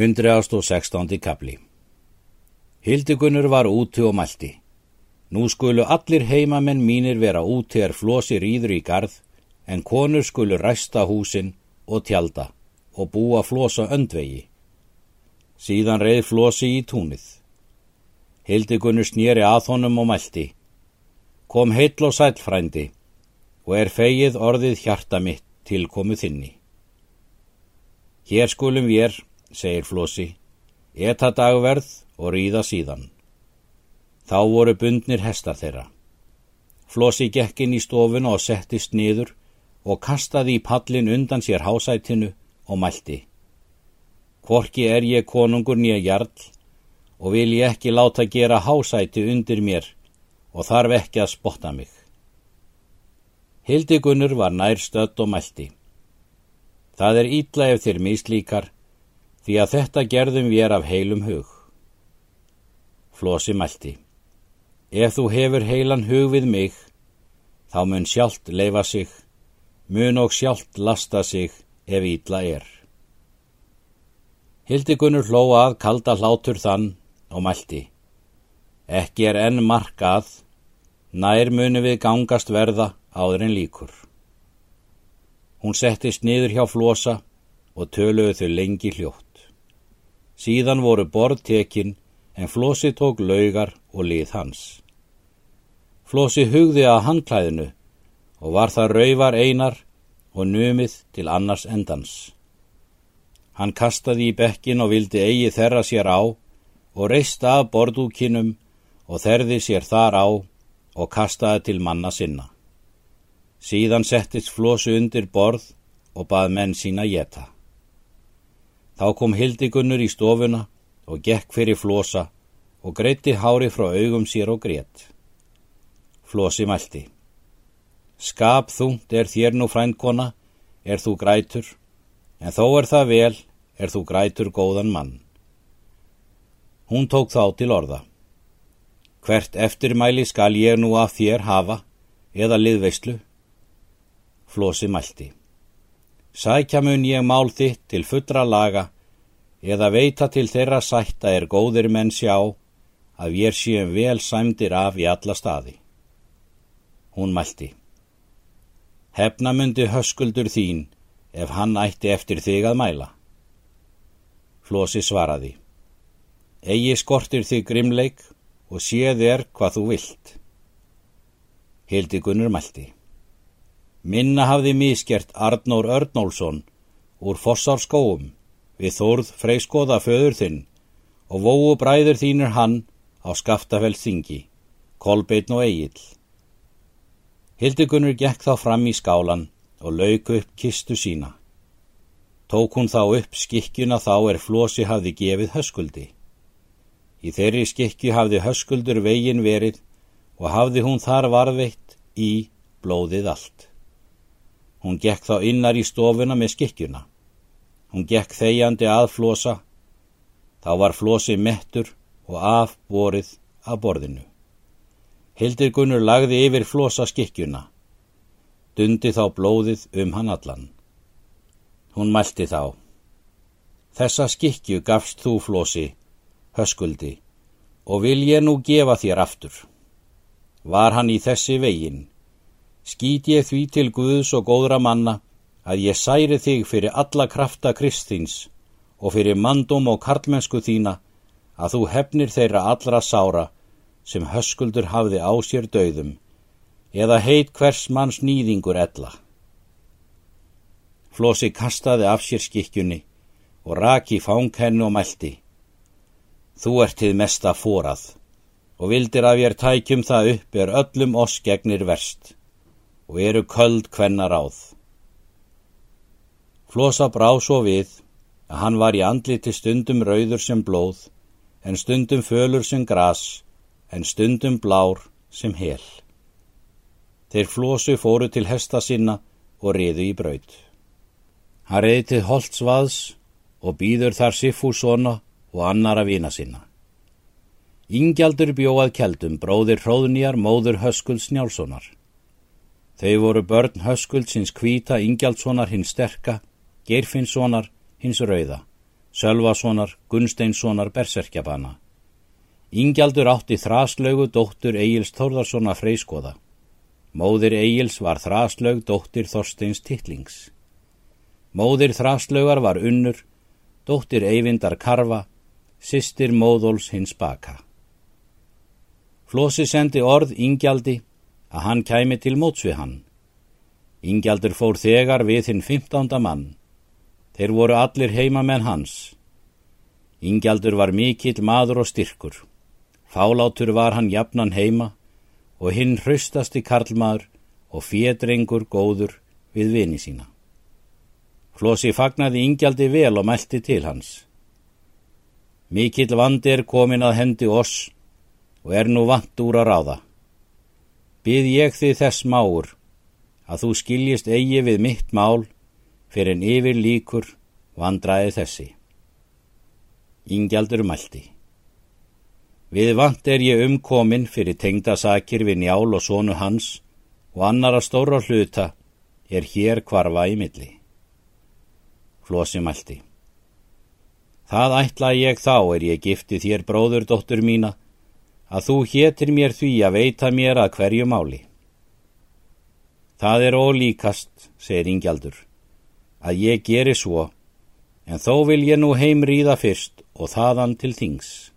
116. kapli Hildigunnur var úti og mælti. Nú skulu allir heimamenn mínir vera úti er flosi rýður í garð, en konur skulu ræsta húsin og tjalda og búa flosa öndvegi. Síðan reið flosi í túnið. Hildigunnur snýri að honum og mælti. Kom heill og sæl frændi og er feigið orðið hjarta mitt til komu þinni. Hér skulum við, segir Flósi, eta dagverð og ríða síðan. Þá voru bundnir hestar þeirra. Flósi gekk inn í stofuna og settist niður og kastaði í pallin undan sér hásætinu og mælti. Hvorki er ég konungur nýja jarl og vil ég ekki láta gera hásæti undir mér og þarf ekki að spotta mig. Hildigunnur var nær stödd og mælti. Það er ítla ef þér mislíkar, því að þetta gerðum við af heilum hug. Flosi mælti. Ef þú hefur heilan hug við mig, þá mun sjálft leifa sig, mun og sjálft lasta sig ef ítla er. Hildigunnur hló að kalda hlátur þann og mælti. Ekki er enn markað, nær munu við gangast verða áður en líkur. Hún settist niður hjá flosa og töluðu þau lengi hljótt. Síðan voru borð tekinn en flosi tók laugar og lið hans. Flosi hugði að handklæðinu og var það rauvar einar og numið til annars endans. Hann kastaði í bekkin og vildi eigi þerra sér á og reist af borðúkinum og þerði sér þar á og kastaði til manna sinna. Síðan settist flosu undir borð og bað menn sína geta. Þá kom Hildigunnur í stofuna og gekk fyrir flosa og greitti hári frá augum sér og greitt. Flosi mælti. Skap þungt er þér nú frænkona, er þú grætur, en þó er það vel, er þú grætur góðan mann. Hún tók þá til orða. Hvert eftirmæli skal ég nú af þér hafa, eða liðveislu? Flósi mælti. Sækja mun ég mál þitt til fullra laga eða veita til þeirra sætta er góðir menn sjá að ég séum vel sæmdir af í alla staði. Hún mælti. Hefna myndi höskuldur þín ef hann ætti eftir þig að mæla. Flósi svaraði. Egi skortir þig grimleik og séð er hvað þú vilt. Hildi Gunnur mælti. Minna hafði mískert Arnór Örnólfsson úr Fossárskóum við Þórð Freyskoða föður þinn og vóu bræður þínur hann á Skaftafeldþingi, Kolbeitn og Egil. Hildigunnur gekk þá fram í skálan og lauku upp kistu sína. Tók hún þá upp skikkjuna þá er Flosi hafði gefið höskuldi. Í þeirri skikju hafði höskuldur vegin verið og hafði hún þar varveitt í blóðið allt. Hún gekk þá innar í stofuna með skikkjuna. Hún gekk þegjandi að flosa. Þá var flosi mettur og afborið að borðinu. Hildir Gunnur lagði yfir flosa skikkjuna. Dundi þá blóðið um hann allan. Hún mælti þá. Þessa skikkju gafst þú flosi, höskuldi, og vil ég nú gefa þér aftur. Var hann í þessi veginn, skýt ég því til Guðs og góðra manna að ég særi þig fyrir alla krafta Kristins og fyrir mandum og karlmennsku þína að þú hefnir þeirra allra sára sem höskuldur hafði á sér döðum eða heit hvers manns nýðingur ella. Flósi kastaði af sér skikkjunni og raki fanghennu og mælti. Þú ert til mesta fórað og vildir að ég tækjum það upp er öllum oss gegnir verst og eru köld hvenna ráð. Flosa brá svo við að hann var í andliti stundum rauður sem blóð, en stundum fölur sem gras, en stundum blár sem hel. Þeir flosu fóru til hesta sinna og riðu í braud. Hann reyði til Holtzvaðs og býður þar Siffúsona og annara vina sinna. Ingjaldur bjóað keldum bróðir hróðnýjar móður Höskulds Njálssonar. Þau voru börn höskuld sinns kvíta Ingjaldssonar hins sterka, Geirfinnssonar hins rauða Sölvasonar, Gunsteinssonar, Berserkjabana. Ingjaldur átti þraslaugu dóttur Egils Þórðarssona freyskoða. Móðir Egils var þraslaug dóttir Þorsteins Tittlings. Móðir þraslaugar var unnur, dóttir Eyvindar Karfa, sýstir Móðóls hins baka. Flósi sendi orð Ingjaldi að hann kæmi til móts við hann. Ingjaldur fór þegar við hinn 15. mann. Þeir voru allir heimamenn hans. Ingjaldur var mikill maður og styrkur. Fálátur var hann jafnan heima og hinn hraustasti karlmaður og fédrengur góður við vini sína. Flósi fagnaði Ingjaldi vel og mælti til hans. Mikill vandi er komin að hendi oss og er nú vant úr að ráða. Byð ég þið þess máur að þú skiljist eigi við mitt mál fyrir en yfir líkur vandraði þessi. Ingjaldur mælti. Við vant er ég umkomin fyrir tengdasakir við njál og sónu hans og annara stóra hluta er hér kvarfa í milli. Flósi mælti. Það ætla ég þá er ég gifti þér bróður dóttur mína að þú hétir mér því að veita mér að hverju máli. Það er ólíkast, segir Ingjaldur, að ég geri svo, en þó vil ég nú heim ríða fyrst og þaðan til þings.